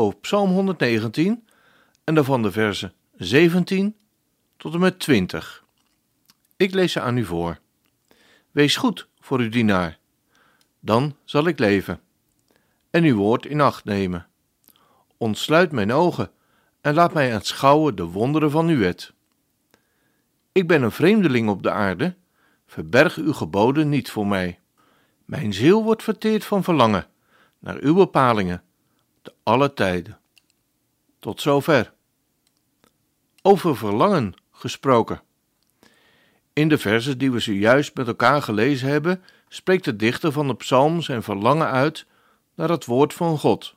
over Psalm 119 en daarvan de versen 17 tot en met 20. Ik lees ze aan u voor. Wees goed voor uw dienaar, dan zal ik leven en uw woord in acht nemen. Ontsluit mijn ogen en laat mij aanschouwen de wonderen van uw wet. Ik ben een vreemdeling op de aarde, verberg uw geboden niet voor mij. Mijn ziel wordt verteerd van verlangen naar uw bepalingen, te alle tijden. Tot zover. Over verlangen gesproken. In de versen die we zojuist met elkaar gelezen hebben, spreekt de dichter van de psalm zijn verlangen uit naar het woord van God.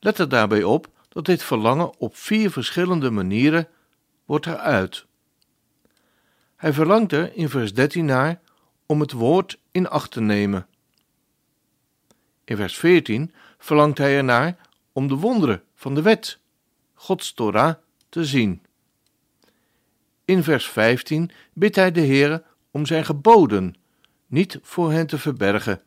Let er daarbij op dat dit verlangen op vier verschillende manieren wordt geuit. Hij verlangt er in vers 13 naar om het woord in acht te nemen. In vers 14 verlangt hij ernaar om de wonderen van de wet, Gods Torah, te zien. In vers 15 bidt hij de Heere om zijn geboden, niet voor hen te verbergen.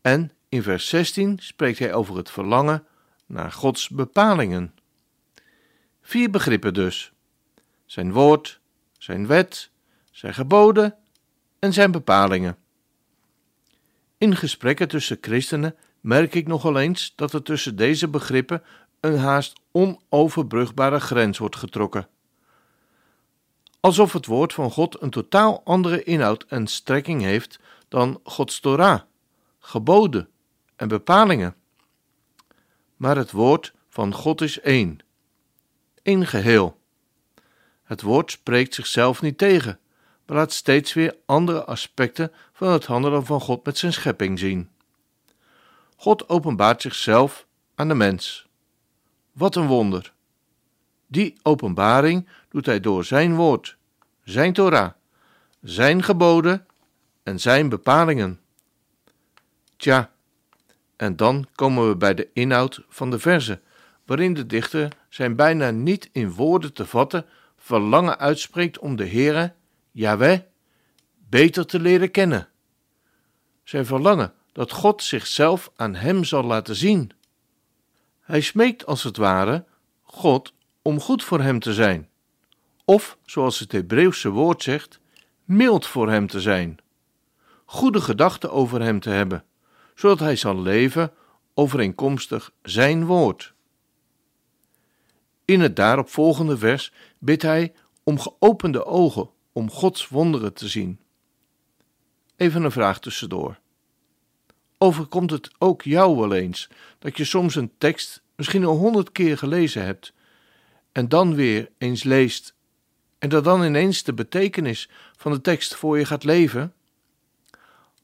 En in vers 16 spreekt hij over het verlangen naar Gods bepalingen. Vier begrippen dus: zijn woord, zijn wet, zijn geboden en zijn bepalingen. In gesprekken tussen christenen merk ik nogal eens dat er tussen deze begrippen een haast onoverbrugbare grens wordt getrokken. Alsof het woord van God een totaal andere inhoud en strekking heeft dan Gods Torah, geboden en bepalingen. Maar het woord van God is één, één geheel. Het woord spreekt zichzelf niet tegen, maar laat steeds weer andere aspecten van het handelen van God met zijn schepping zien. God openbaart zichzelf aan de mens. Wat een wonder! Die openbaring doet hij door zijn woord, zijn Torah, zijn geboden en zijn bepalingen. Tja, en dan komen we bij de inhoud van de verse, waarin de dichter zijn bijna niet in woorden te vatten verlangen uitspreekt om de Heere, Yahweh, beter te leren kennen. Zijn verlangen dat God zichzelf aan hem zal laten zien. Hij smeekt als het ware God om goed voor hem te zijn, of zoals het Hebreeuwse woord zegt, mild voor hem te zijn, goede gedachten over hem te hebben, zodat hij zal leven overeenkomstig zijn woord. In het daaropvolgende vers bidt hij om geopende ogen om Gods wonderen te zien. Even een vraag tussendoor. Overkomt het ook jou wel eens dat je soms een tekst misschien al honderd keer gelezen hebt en dan weer eens leest en dat dan ineens de betekenis van de tekst voor je gaat leven?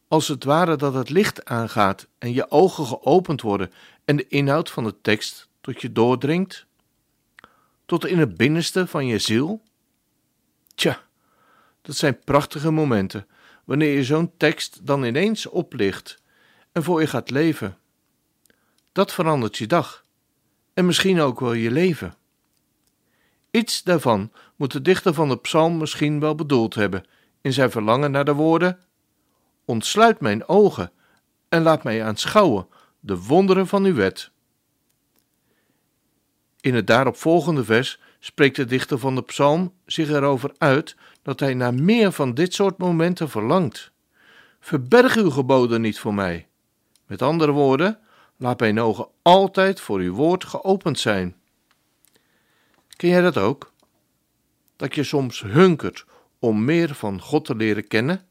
Als het ware dat het licht aangaat en je ogen geopend worden en de inhoud van de tekst tot je doordringt? Tot in het binnenste van je ziel? Tja, dat zijn prachtige momenten wanneer je zo'n tekst dan ineens oplicht en voor je gaat leven. Dat verandert je dag en misschien ook wel je leven. Iets daarvan moet de dichter van de psalm misschien wel bedoeld hebben in zijn verlangen naar de woorden: Ontsluit mijn ogen en laat mij aanschouwen de wonderen van uw wet. In het daaropvolgende vers spreekt de dichter van de psalm zich erover uit dat hij naar meer van dit soort momenten verlangt. Verberg uw geboden niet voor mij. Met andere woorden, laat mijn ogen altijd voor uw woord geopend zijn. Ken jij dat ook? Dat je soms hunkert om meer van God te leren kennen,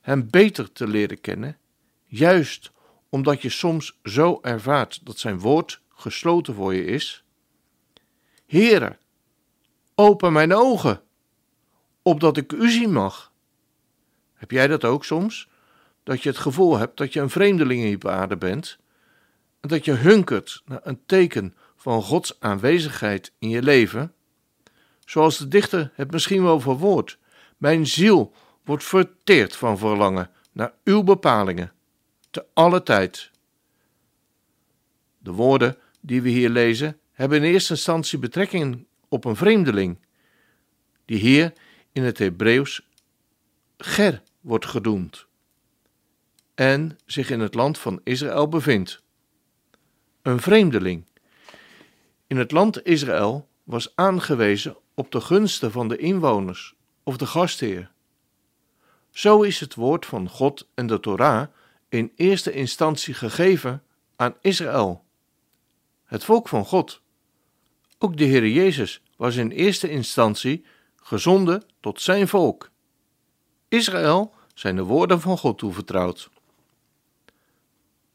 Hem beter te leren kennen, juist omdat je soms zo ervaart dat Zijn woord gesloten voor je is? Heere, open mijn ogen, opdat ik u zien mag. Heb jij dat ook soms? Dat je het gevoel hebt dat je een vreemdeling in je aarde bent en dat je hunkert naar een teken van Gods aanwezigheid in je leven? Zoals de dichter het misschien wel verwoordt. Mijn ziel wordt verteerd van verlangen naar uw bepalingen, te alle tijd. De woorden die we hier lezen hebben in eerste instantie betrekking op een vreemdeling, die hier in het Hebreeuws Ger wordt genoemd en zich in het land van Israël bevindt. Een vreemdeling. In het land Israël was aangewezen op de gunsten van de inwoners of de gastheer. Zo is het woord van God en de Torah in eerste instantie gegeven aan Israël, het volk van God. Ook de Heer Jezus was in eerste instantie gezonden tot zijn volk. Israël zijn de woorden van God toevertrouwd.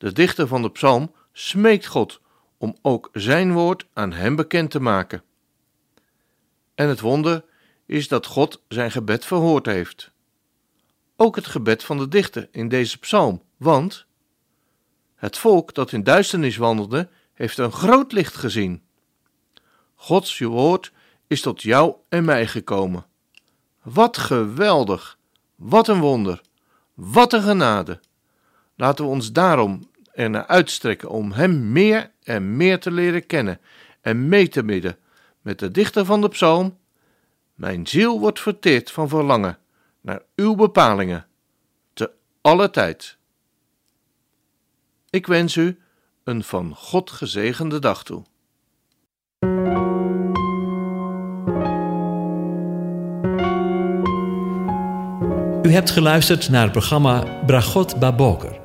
De dichter van de psalm smeekt God om ook zijn woord aan hem bekend te maken. En het wonder is dat God zijn gebed verhoord heeft. Ook het gebed van de dichter in deze psalm, want het volk dat in duisternis wandelde, heeft een groot licht gezien. Gods woord is tot jou en mij gekomen. Wat geweldig! Wat een wonder! Wat een genade! Laten we ons daarom ernaar uitstrekken om Hem meer en meer te leren kennen en mee te midden met de dichter van de psalm. Mijn ziel wordt verteerd van verlangen naar uw bepalingen, te alle tijd. Ik wens u een van God gezegende dag toe. U hebt geluisterd naar het programma Bragot Baboker.